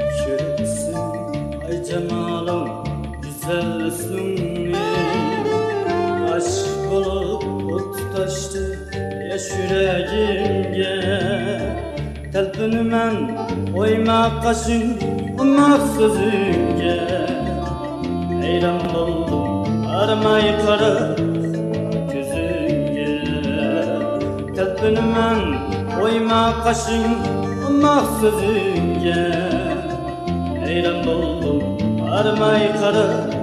Güzelsin ay cemalım, güzelsin. Telpinimen oyma kaşın maksızınge Heyran oldum armay kara gözünge Telpinimen oyma kaşın maksızınge Heyran oldum armay kara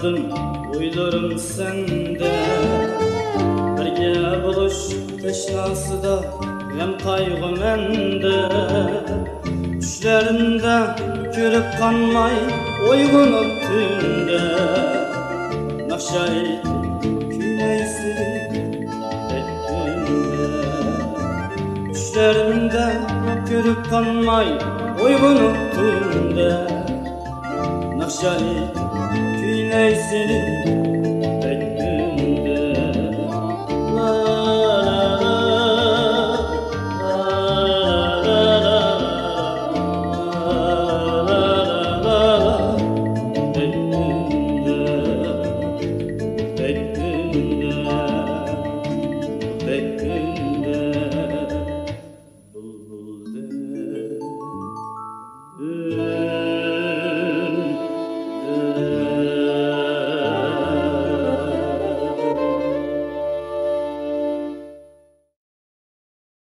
isyadım uylarım sende. Birge buluş teşnası da Gem kaygı mende Düşlerinde körüp kanmay Uygun tünde Nakşayt küleysi Ettiğinde Düşlerimde görüp kanmay Uygun tünde Nakşayt küleysi